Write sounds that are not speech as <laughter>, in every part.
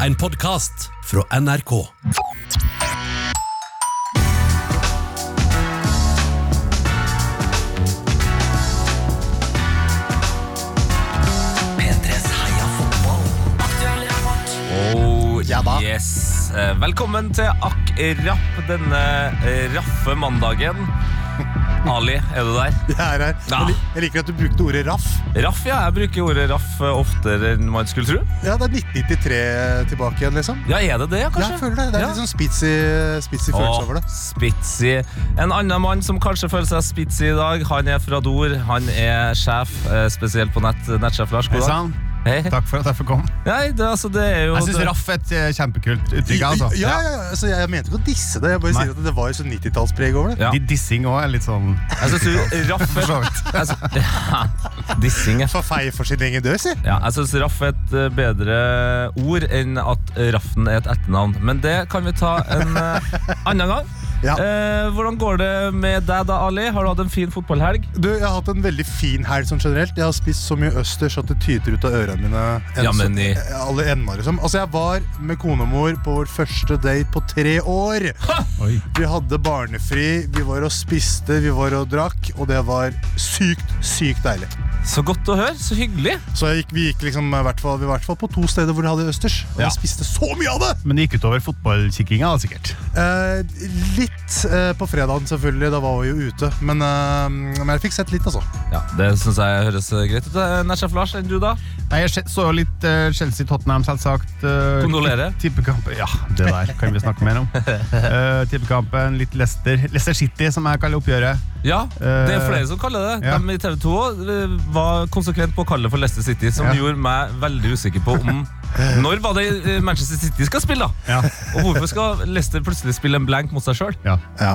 En podkast fra NRK. P3s Heia fotball. Oh, Ja da. yes. Eh, Velkommen til Akk Rapp denne eh, raffe mandagen. Ali, er du der? <laughs> Jeg er her. Ja. Jeg liker at du brukte ordet raff. Raff, ja. Jeg bruker ordet raff eh, oftere enn man skulle tro. Ja, Det er 1993 tilbake igjen, liksom. Ja, er det det, Ja, kanskje? jeg føler det. Det er Ja. litt sånn spitsy, spitsy følelse Åh, over det. Spitzy. En annen mann som kanskje føler seg spitzy i dag, han er fra Dor. Han er sjef, eh, spesielt på nett. Nettsjef Lars. God dag. Hei. Takk for at jeg fikk komme. Nei, det, altså, det er jo Jeg syns det- raff er et eh, kjempekult uttrykk. Altså. Ja, ja, ja, altså, jeg mente ikke å disse det. Jeg bare Nei. sier at det var jo sånn 90-tallspreg over det. Ja. De Dissing òg er litt sånn Jeg synes du <laughs> raff For så vidt. <laughs> altså, ja, Dissing, ja. For feie for sin egen død, si. Ja, jeg syns Raff er et eh, bedre ord enn at Raffen er et etternavn. Men det kan vi ta en eh, annen gang. Ja. Eh, hvordan går det med deg da, Ali? Har du hatt en fin fotballhelg? Du, Jeg har hatt en veldig fin helg sånn generelt. Jeg har spist så mye østers at det tyter ut av ørene mine. En, Ja, men i- så, Alle ender, liksom. Altså, Jeg var med kone og mor på vår første date på tre år. Vi hadde barnefri, vi var og spiste, vi var og drakk, og det var sykt, sykt deilig. Så godt å høre. Så hyggelig. Så jeg gikk, vi gikk liksom i hvert fall, vi var i hvert fall på to steder hvor de hadde østers. Og Ja. jeg spiste så mye av det! Men det gikk utover fotballkikkinga, sikkert. Eh, litt eh, på fredagen, selvfølgelig. Da var vi jo ute. Men, eh, men jeg fikk sett litt, altså. Ja, Det syns jeg høres greit ut. Eh, Lars, enn du, da? Nei, Jeg så jo litt uh, Chelsea-Tottenham, selvsagt. Uh, Kondolerer. Tippekampen Ja, det der kan vi snakke mer om. Uh, <laughs> tippekampen, litt Leicester. Leicester City, som jeg kaller oppgjøret. Ja, det er Eh, flere som kaller det. ja. De i TV 2 eh, var konsekvent på å kalle det for Leicester City, som Ja. gjorde meg veldig usikker på om Når var det eh, Manchester City skal spille, da? Ja. Og hvorfor skal Leicester plutselig spille en blank mot seg sjøl? ja. Ja.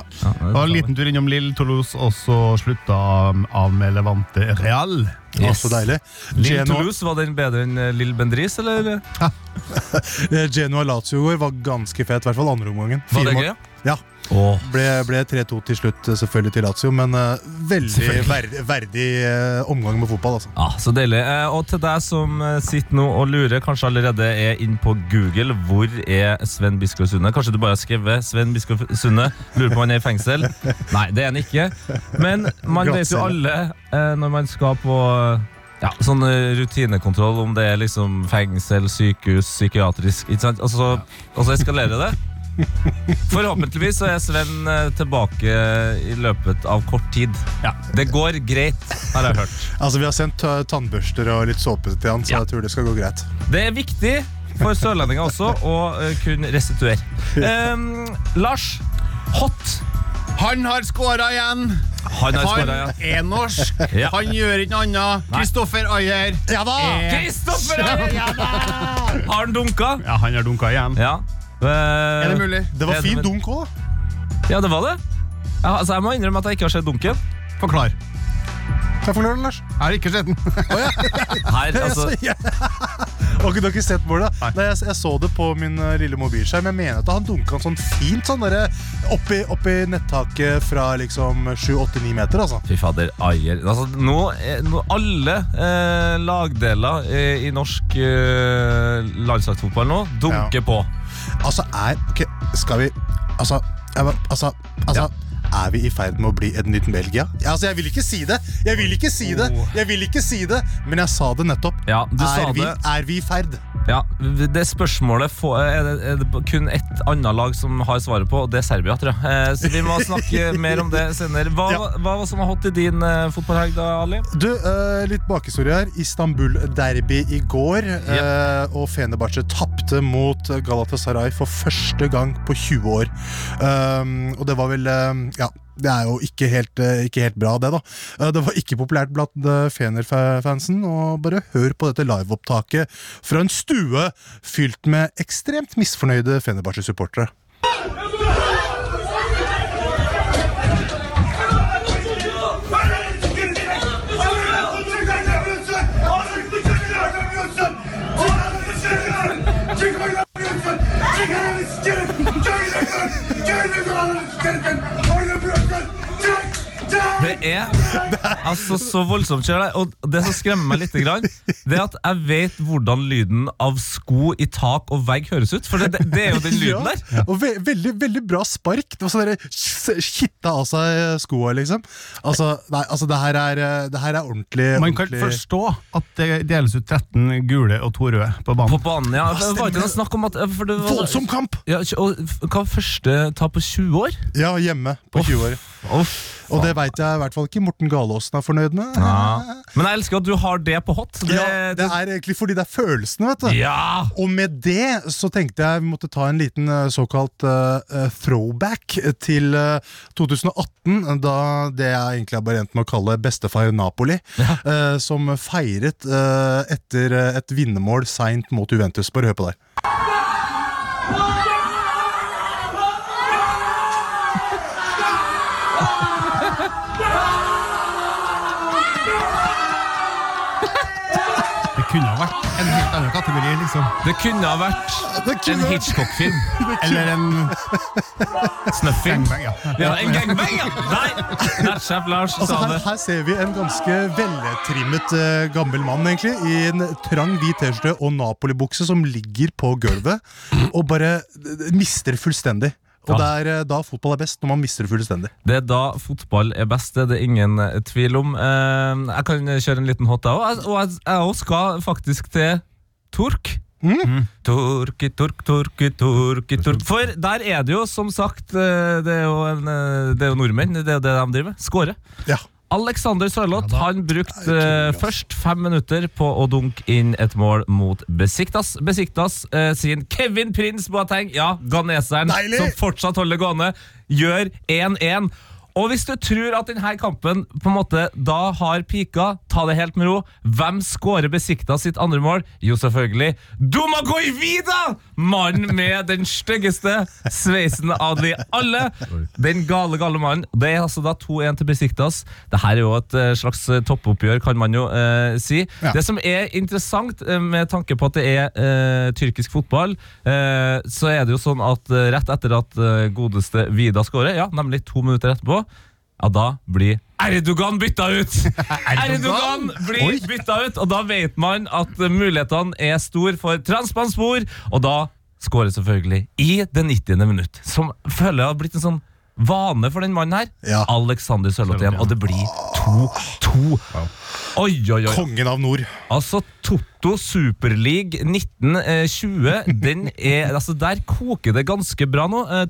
Og en liten tur innom Lill Toulouse, og så slutta av med Levante Real. Å, så deilig. Lille Toulouse, var den bedre enn eh, Lill Bendris, eller? Ja <laughs> Genoa Lazio i går var ganske fet, i hvert fall andre omgangen. Var det gøy? Ja. Åh. Ble, ble 3-2 til slutt, eh, selvfølgelig til Lazio, men uh, veldig Selvfølgelig. verdig, eh, omgang med fotball, altså. Ja, Så deilig. Uh, Og til deg som sitter nå og lurer, kanskje allerede er inn på Google, hvor er Sven Biskov Sunde? Kanskje du bare har skrevet Sven Biskov Sunde, lurer på om han er i fengsel? <laughs> Nei, det er han ikke. Men man vet jo alle når man skal på ja, sånn rutinekontroll, om det er liksom fengsel, sykehus, psykiatrisk, ikke sant? Og så, og så eskalerer det. <laughs> Forhåpentligvis så er Sven eh, tilbake i løpet av kort tid. Ja. Det går greit, har jeg hørt. <laughs> Altså, Vi har sendt tannbørster og litt såpe til han, så Ja. jeg tror det skal gå greit. Det er viktig for sørlendinger også å eh, kunne restituere. Um, Lars, hot. Han har scora igjen! Han har Han skåret, ja. er norsk! <laughs> Ja. Han gjør ikke noe annet. Kristoffer Ayer. Ja da! er- Kristoffer! Har han dunka? Ja, han har dunka igjen. Ja. Eh, Er det mulig? Det var det fin dunk òg, da. Ja, det var det. Ja, altså, jeg må innrømme at jeg ikke har sett dunken. Forklar. Takk for lørdag, Lars. Jeg har ikke sett den. Her, <laughs> altså, Ja. <laughs> Ok, du har ikke sett målet? Nei. Nei, jeg, jeg så det på min eh, lille mobilskjerm. Jeg mener at han dunka sånn fint sånn der, oppi, oppi nettaket fra liksom 7-8-9 meter. altså. Fy fader, Ayer. Altså, nå, nå alle eh, lagdeler eh, i norsk eh, landslagsfotball nå dunker på. Altså, er ok, Skal vi Altså, altså, altså. Er vi i ferd med å bli et nytt Belgia? Ja, altså, Jeg vil ikke si det, Jeg vil ikke si det, Oh. jeg vil ikke si det men jeg sa det nettopp. Ja, du sa er, vi, er vi i ferd? Ja, det spørsmålet får, er, det, er det kun ett annet lag som har svaret på, og det er Serbia, tror jeg. Eh, Så vi må <laughs> snakke mer om det senere. Hva, Ja. hva var som har hot i din eh, fotballhelg, da, Ali? Du, eh, Litt bakhistorie her. Istanbul-derby i går. eh, og Fenebache tapte mot Galatasaray for første gang på 20 år. Um, og det var vel Ja, det er jo ikke helt, eh, ikke helt bra, det, da. Eh, det var ikke populært blant uh, Fener-fansen. Og bare hør på dette liveopptaket fra en stue fylt med ekstremt misfornøyde Fenerbahçe-supportere. Det er altså så voldsomt. Og det som skremmer meg litt, det er at jeg vet hvordan lyden av sko i tak og vegg høres ut. For det, det, er jo den <laughs> lyden der. Ja, og ve veldig, veldig bra spark. Det var sånn der, Kitta av seg skoa, liksom. Altså, nei, altså det, her er, eh, det her er ordentlig, Man kan ordentlig forstå at det deles ut 13 gule og to røde på På banen. banen, ja. Det var ikke noe snakk om at for det var, Voldsom kamp! Ja, og Hva første tap på 20 år? Ja, hjemme på 20 år. Uff, Og det veit jeg i hvert fall ikke Morten Galaasen er fornøyd med. ja. Men jeg elsker at du har det på hot. Det, Ja, det er egentlig fordi det er følelsene, vet du. ja. Og med det så tenkte jeg vi måtte ta en liten eh, såkalt eh, throwback til uh, 2018, da det jeg egentlig har bare endt med å kalle bestefar Napoli, eh, som feiret etter et vinnermål seint mot Juventus. Bare hør på der. Kunne ha vært en helt annen kategori, liksom. Det kunne ha vært en Hitchcock-film. <laughs> Eller en Snuff-film. ja. Ja, en gangbang, ja! Nei! Nattsjef Lars Altså sa her, det. her ser vi en ganske veltrimmet uh, gammel mann egentlig i en trang hvit T-skjorte og Napoli-bukse som ligger på gulvet og bare mister fullstendig. Og Ja. det er eh, da fotball er best, når man mister det fullstendig. Det er da fotball er best, det er det ingen eh, tvil om. Eh, Jeg kan kjøre en liten hot, jeg òg. Og jeg- òg skal faktisk til Tork. Torki, tork, torki, torki, tork. For der er det jo, som sagt, eh, det er jo, en, eh, det er jo nordmenn. Det er jo det de driver med. Skåre. Ja. Alexander Sørloth han brukte uh, først fem minutter på å dunke inn et mål mot Besiktas. Besiktas uh, sin Kevin Prince Boateng, ja, ganeseren, Deilig! som fortsatt holder gående, gjør 1-1. Og hvis du tror at denne kampen på en måte da har pika, ta det helt med ro. Hvem skårer Besiktas sitt andre mål? Jo, selvfølgelig Domagoj Vida! Mannen med den styggeste sveisen av de alle. Den gale, gale mannen. Det er altså da 2-1 til Besiktas. Dette er jo et eh, slags eh, toppoppgjør, kan man jo eh, si. Ja. Det som er interessant, eh, med tanke på at det er eh, tyrkisk fotball, eh, så er det jo sånn at rett etter at godeste Vida skårer, ja, nemlig to minutter etterpå, ja, da blir Erdogan bytta ut! <laughs> Erdogan blir bytta ut, og da vet man at mulighetene er stor for transpanspor, og da skårer selvfølgelig i det 90. minutt. Som føler jeg har blitt en sånn vane for den mannen her. Ja. Alexander Sørloth og det blir 2-2. Oi, oi, oi. Kongen av nord. Altså, Totto Superleague 1920, den er, altså der koker det ganske bra nå. Eh,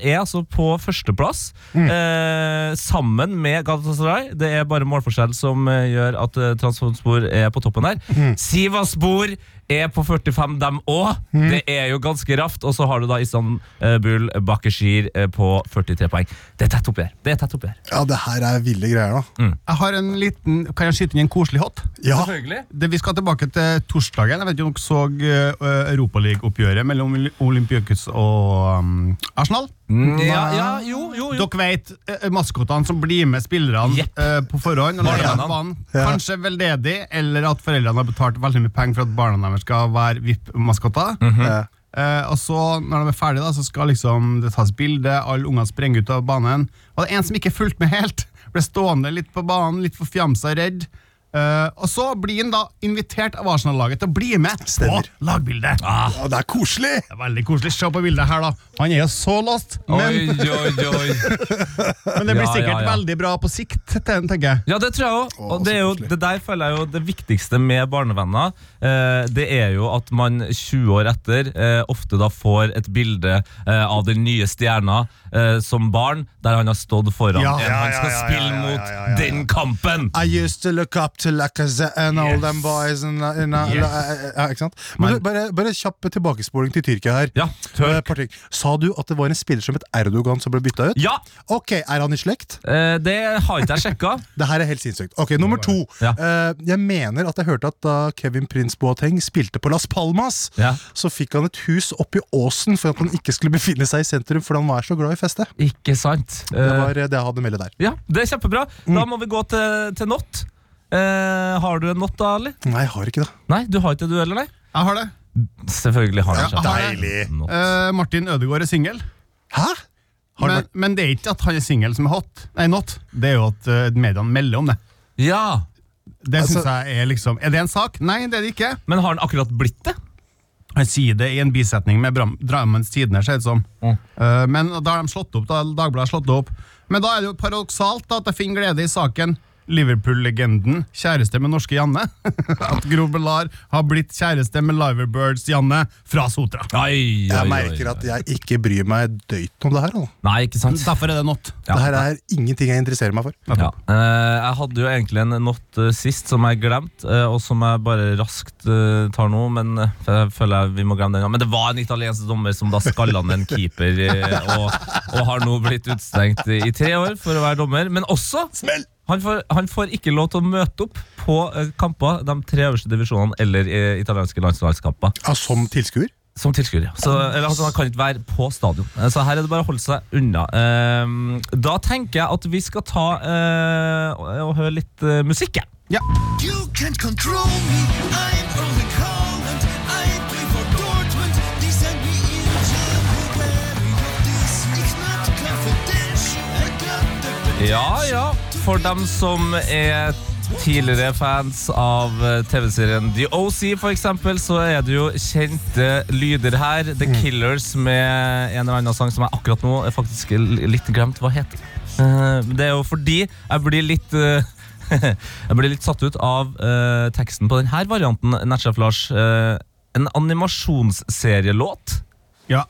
er altså på førsteplass, eh, sammen med Galatasaray. Det er bare målforskjell som eh, gjør at eh, er på toppen her. Sivaspor er på 45, dem òg. Det er jo ganske raft. Og så har du da Istanbul Bakeshir eh, på 43 poeng. Det er tett oppi her. Det er tett oppi her. Ja, det her er ville greier, da. Jeg har en liten, Kan jeg skyte inn en koselig hot? Ja, Selvfølgelig. Det, vi skal tilbake til torsdagen. Jeg vet ikke om dere så uh, Europaliga-oppgjøret mellom Olympiakos og um, Arsenal. Mm, Ja, ja, jo, jo, jo. Dere vet uh, maskotene som blir med spillerne yep. eh, på forhånd. Ja. Kanskje veldedig, eller at foreldrene har betalt veldig mye penger for at barna deres skal være VIP-maskotter. eh, Uh, og så, når de er ferdige, da, så skal liksom det tas bilde, alle ungene sprenger ut av banen. Og det er en som ikke fulgte med helt. Ble stående litt på banen, litt forfjamsa redd. Eh, og så blir han da invitert av Arsenal-laget til å bli med Stemmer. på lagbildet. Ah. ja, det er koselig! Det er veldig koselig. Se på bildet her, da. Han er jo så lost. Men, Oi, oi, oi. <laughs> men det blir Ja, sikkert ja, ja. veldig bra på sikt, tenker jeg. Ja, det tror jeg òg. Og det, er jo, det der føler jeg jo det viktigste med barnevenner. Uh, det er jo at man 20 år etter uh, ofte da får et bilde av den nye stjerna eh, som barn, der han har stått foran Ja. en han skal spille mot den kampen! I used to look up to Lacazette and all Yes. them boys and, and, uh, Yes. ja, Ikke sant? Men, bare, bare kjapp tilbakespoling til Tyrkia her. Ja, Eh. Sa du at det var en spiller som het Erdogan som ble bytta ut? Ja, Ok, Er han i slekt? eh, det har ikke jeg sjekka. <laughs> Det her er helt sinnssykt. Ok, Nummer to. Ja. Eh, jeg mener at jeg hørte at da Kevin Prince Boateng spilte på Las Palmas, Ja. så fikk han et hus oppi åsen for at han ikke skulle befinne seg i sentrum, fordi han var så glad i feste. Ikke sant. Det Eh, var det jeg hadde å melde der. ja, det er kjempebra. Da må vi gå til, til not. Eh, har du en not da, Ali? Nei, jeg har ikke det. Nei, du har ikke det, du heller, nei? Jeg har det. Selvfølgelig har Ja, han jeg ikke det. Deilig. Not. Eh, Martin Ødegaard er singel. Hæ? Har det Men, men det er ikke at han er singel som er hot. Nei, not. Det er jo at uh, mediene melder om det. Ja, Det Altså- synes jeg Er liksom Er det en sak? Nei, det er det ikke. Men har han akkurat blitt det? Han sier det i en bisetning med Bram- Drammens Tidende, ser det ut som. Mm. Eh, men da har de slått opp, da, Dagbladet har slått det opp. Men da er det jo paradoksalt da, at jeg finner glede i saken Liverpool-legenden kjæreste med norske Janne. <laughs> at Gro Bellar har blitt kjæreste med Liverbirds Janne fra Sotra. Oi, Jeg merker at jeg ikke bryr meg døyt om det her. Altså. Nei, ikke sant? Derfor er det not. Ja. Det her er ingenting jeg interesserer meg for. Ja. Eh, jeg hadde jo egentlig en not eh, sist som jeg glemte, eh, og som jeg bare raskt tar nå, men jeg føler jeg vi må glemme den. Men det var en italiensk dommer som da skalla ned en keeper, og, og har nå blitt utstengt i tre år for å være dommer. Men også han får, han får ikke lov til å møte opp på eh, kamper, de tre øverste divisjonene eller i italienske landslagskamper. Ja, som tilskuer? Som tilskuer, ja. Så, eller, altså, han kan ikke være på stadion. Eh, Så her er det bare å holde seg unna. Ehm, da tenker jeg at vi skal ta eh, og, og høre litt eh, musikk. jeg. Ja. You can't control me, I'm only Ja, ja. For dem som er tidligere fans av eh, TV-serien The OC, for eksempel, så er det jo kjente lyder her. The Killers med en eller annen sang som jeg akkurat nå er faktisk litt glemt hva heter. Eh, Det er jo fordi jeg blir litt eh, <laughs> Jeg blir litt satt ut av teksten på denne varianten, Natchef Lars. En animasjonsserielåt. ja.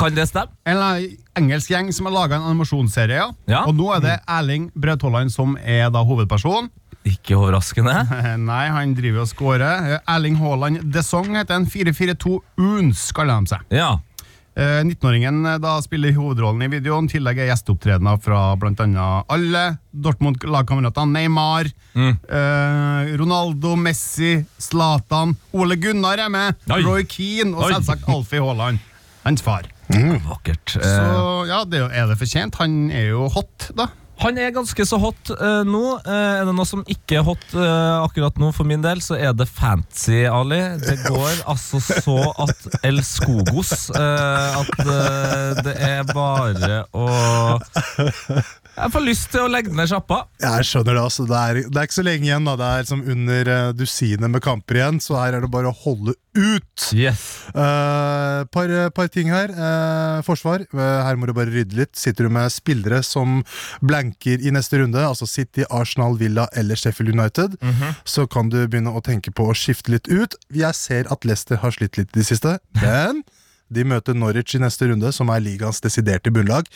Kan det stemme? Eller engelsk gjeng som har laga en animasjonsserie. Ja. Og nå er det Erling Braut som er da hovedperson. Ikke overraskende. <laughs> Nei, han driver og scorer. Erling Haaland The Song heter en 442 Uns, kaller de seg. Ja. Eh, 19-åringen eh, da spiller hovedrollen i videoen. I tillegg er gjesteopptredener fra bl.a. alle Dortmund-lagkameratene. Neymar, eh, Ronaldo, Messi, Zlatan. Ole Gunnar er med. Oi. Roy Keane og selvsagt Alfie Haaland. Hans far. Vakkert. Eh, Så ja, det er jo- er det fortjent. Han er jo hot, da. Han er ganske så hot uh, nå. Uh, er det noe som ikke er hot uh, akkurat nå for min del, så er det fancy, Ali. Det går <laughs> altså så at El Skogos eh, At eh, det er bare å Jeg får lyst til å legge ned sjappa. Jeg skjønner det. altså Det er, det er ikke så lenge igjen. da Det er liksom under uh, dusinet med kamper igjen, så her er det bare å holde ut. Yes. Uh, par, par ting her. Uh, forsvar. Eh, her må du bare rydde litt. Sitter du med spillere som blanker i neste runde, altså City, Arsenal, Villa eller Sheffield United, så kan du begynne å tenke på å skifte litt ut. Jeg ser at Leicester har slitt litt i det siste, men de møter Norwich i neste runde, som er ligaens desiderte bunnlag.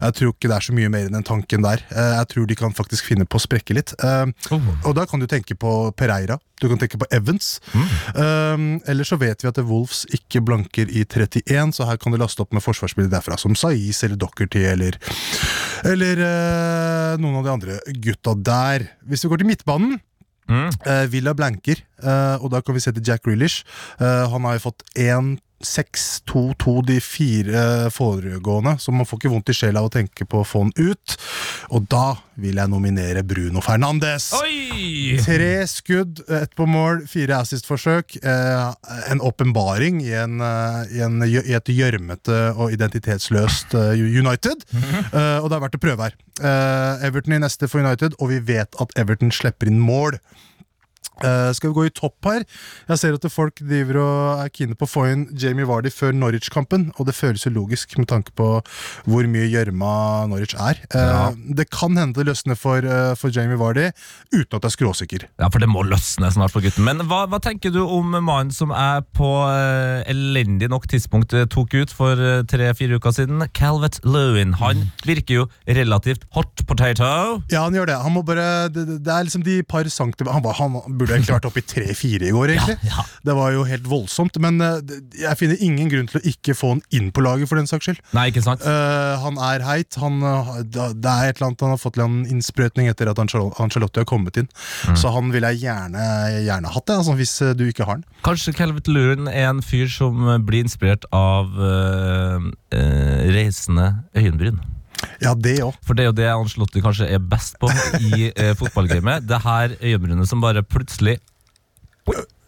Jeg tror ikke det er så mye mer enn den tanken der. Eh, Jeg tror de kan faktisk finne på å sprekke litt. Eh, Og da kan du tenke på Pereira. Du kan tenke på Evans. Mm. Eller så vet vi at Wolves ikke blanker i 31, så her kan du laste opp med forsvarsspillere derfra, som Saiz eller Dockerty eller Eller eh, noen av de andre gutta der. Hvis vi går til midtbanen Eh, Villa blanker, uh, og da kan vi se til Jack Grealish. Uh, han har jo fått 1 6, 2, 2 de fire foregående, så man får ikke vondt i sjela av å tenke på å få han ut. Og da vil jeg nominere Bruno Fernandes. Oi! Tre skudd, ett på mål, fire assist-forsøk. Eh, en åpenbaring i, eh, i, i et gjørmete og identitetsløst eh, United. Eh, og det er verdt å prøve her. Eh, Everton i neste for United, og vi vet at Everton slipper inn mål. Eh, skal vi gå i topp her? Jeg ser at folk driver og er kine på å få inn Jamie Vardy før Norwich-kampen, og det føles jo logisk med tanke på hvor mye gjørma Norwich er. Uh, Ja. Det kan hende det løsner for, uh, for Jamie Vardy, uten at jeg er skråsikker. Ja, for det må løsne snart for gutten. Men hva, hva tenker du om mannen som er på elendig nok tidspunkt tok ut for tre-fire uker siden? Calvet Lewin. Han virker jo relativt hot potato. Ja, han gjør det. Han må bare, det, det- det er liksom de par centimeter Han, var, han burde egentlig vært oppe i tre-fire i går, egentlig. Ja, ja. Det var jo helt voldsomt. Men eh, jeg finner ingen grunn til å ikke få han inn på laget, for den saks skyld. Nei, ikke sant? Uh, han er heit. Han, eh, det er et eller annet Han har fått en innsprøytning etter at Angelotti har kommet inn. Så han ville jeg gjerne, gjerne hatt, det, altså, hvis du ikke har han. Kanskje Calvet Lewin er en fyr som blir inspirert av uh, uh, reisende øyenbryn. Ja, det også. For det er jo det Anslotti kanskje er best på i eh, fotballgamet. Det her øyenbrynet som bare plutselig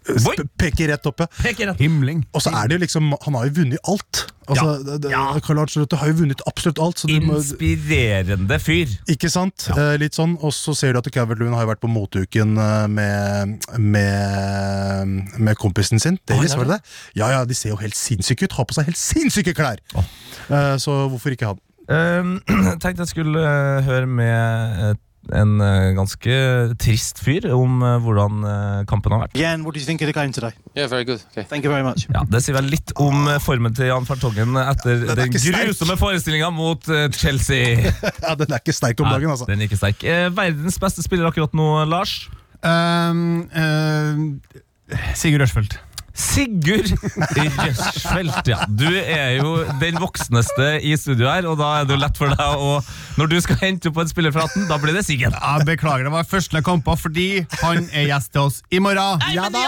Oi. Peker rett opp, ja. peker rett. Himling. Og så er det jo liksom Han har jo vunnet alt. Altså, ja. Carlo Ancelotti har jo vunnet absolutt alt. Så Inspirerende fyr. ikke sant? Eh, litt sånn, Og så ser du at Cavert-Lewin har jo vært på moteuken eh, med, med, med kompisen sin. Davis, ja, var det det? Ja, ja, de ser jo helt sinnssyke ut. Har på seg helt sinnssyke klær! Eh, så hvorfor ikke han? <clears throat> Um, tenkte jeg skulle eh, høre med eh, en eh, ganske trist fyr om hvordan kampen har vært. Jan, what do you think of the game today? Yeah, very good. Okay. Thank you very much. Ja, Det sier vel litt om formen til Jan Fartongen etter ja, den grusomme forestillinga mot Chelsea. <laughs> Ja, Den er ikke sterk om dagen, altså. Den er ikke sterk. Verdens beste spiller akkurat nå, Lars. Um, uh, Sigurd Rørsfeldt. Sigurd Røsfeldt, ja. Du er jo den voksneste i studio her, og da er det jo lett for deg å Når du skal hente opp en spiller fra 18, da blir det Sigurd. Jeg beklager, det var første jeg kom på, fordi han er gjest til oss i morgen. Nei, Ja da!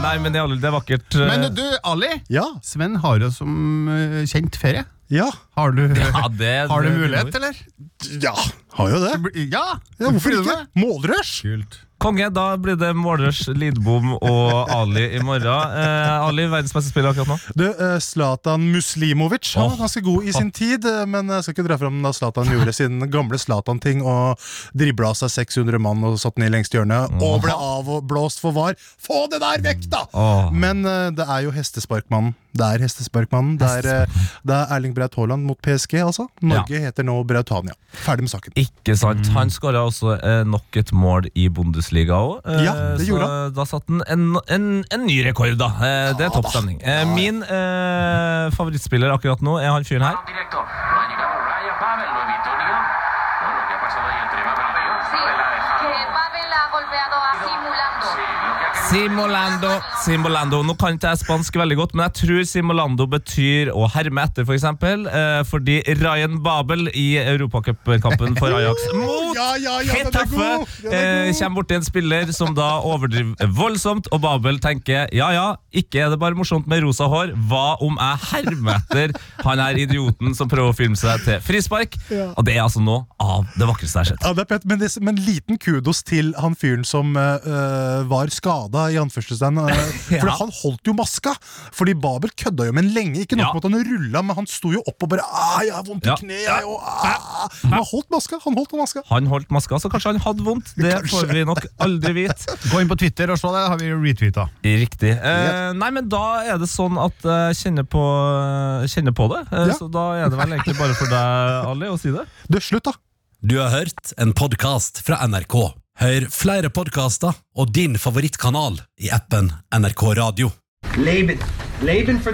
Nei, men det er, det er vakkert. eh, Men du, Ali. Ja, Sven har jo som eh, kjent ferie. ja, Har du, ja, det, har du mulighet, eller? ja, har jo det. Ja! Ja, hvorfor ikke? Målrush! Kult. Konge, da blir det Målers, Lidbom og Ali i morgen. Eh, Ali, verdens beste spiller akkurat nå. Du, eh, Zlatan Muslimovic han var ganske god i sin tid, eh, men jeg skal ikke dra fram da Zlatan gjorde sin gamle Zlatan-ting og dribla av seg 600 mann og satt ned i lengste hjørne og ble avblåst for var. Få det der vekk, da! Men eh, det er jo hestesparkmannen. Det er hestesparkmannen. Det er, det er Erling Braut Haaland mot PSG, altså. Norge heter nå Brautania. Ferdig med saken. Ikke sant. Han skåra også nok et mål i Bundesliga òg. Eh, Ja, det gjorde så da satte han en, en, en ny rekord, da. Eh, det er Ja topp stemning. Eh, min eh, favorittspiller akkurat nå er han fyren her. Simolando. Simolando. Nå kan ikke jeg spansk veldig godt, men jeg tror Simolando betyr å herme etter, for eksempel. Eh, fordi Ryan Babel i Europacupkampen for Ajax <laughs> mot Ja, ja, ja, er eh, kommer borti en spiller som da overdriver voldsomt, og Babel tenker ja ja, ikke er det bare morsomt med rosa hår, hva om jeg hermer etter han her idioten som prøver å filme seg til frispark? Ja. Og det er altså noe av det vakreste jeg har sett. Ja, det er pett, men, det, men liten kudos til han fyren som eh, uh, var skada, i anførselstegn. for <laughs> Ja. han holdt jo maska! Fordi Babel kødda jo med en lenge. Ikke nok Ja. med at han rulla, men han sto jo opp og bare ah, 'Jeg har vondt i Ja. kneet', jeg òg. Ah. Men han holdt maska! Han holdt maska. Han holdt maska, så kanskje han hadde vondt. Det får vi nok aldri vite. <laughs> Gå inn på Twitter og se det, har vi retweeta. Riktig. Uh, nei, men da er det sånn at jeg kjenner på, kjenner på det. Ja. Så da er det vel egentlig bare for deg, Ali, å si det. Du, slutt, da! Du har hørt en podkast fra NRK. Hør flere podkaster og din favorittkanal i appen NRK Radio. Leben. Leben for.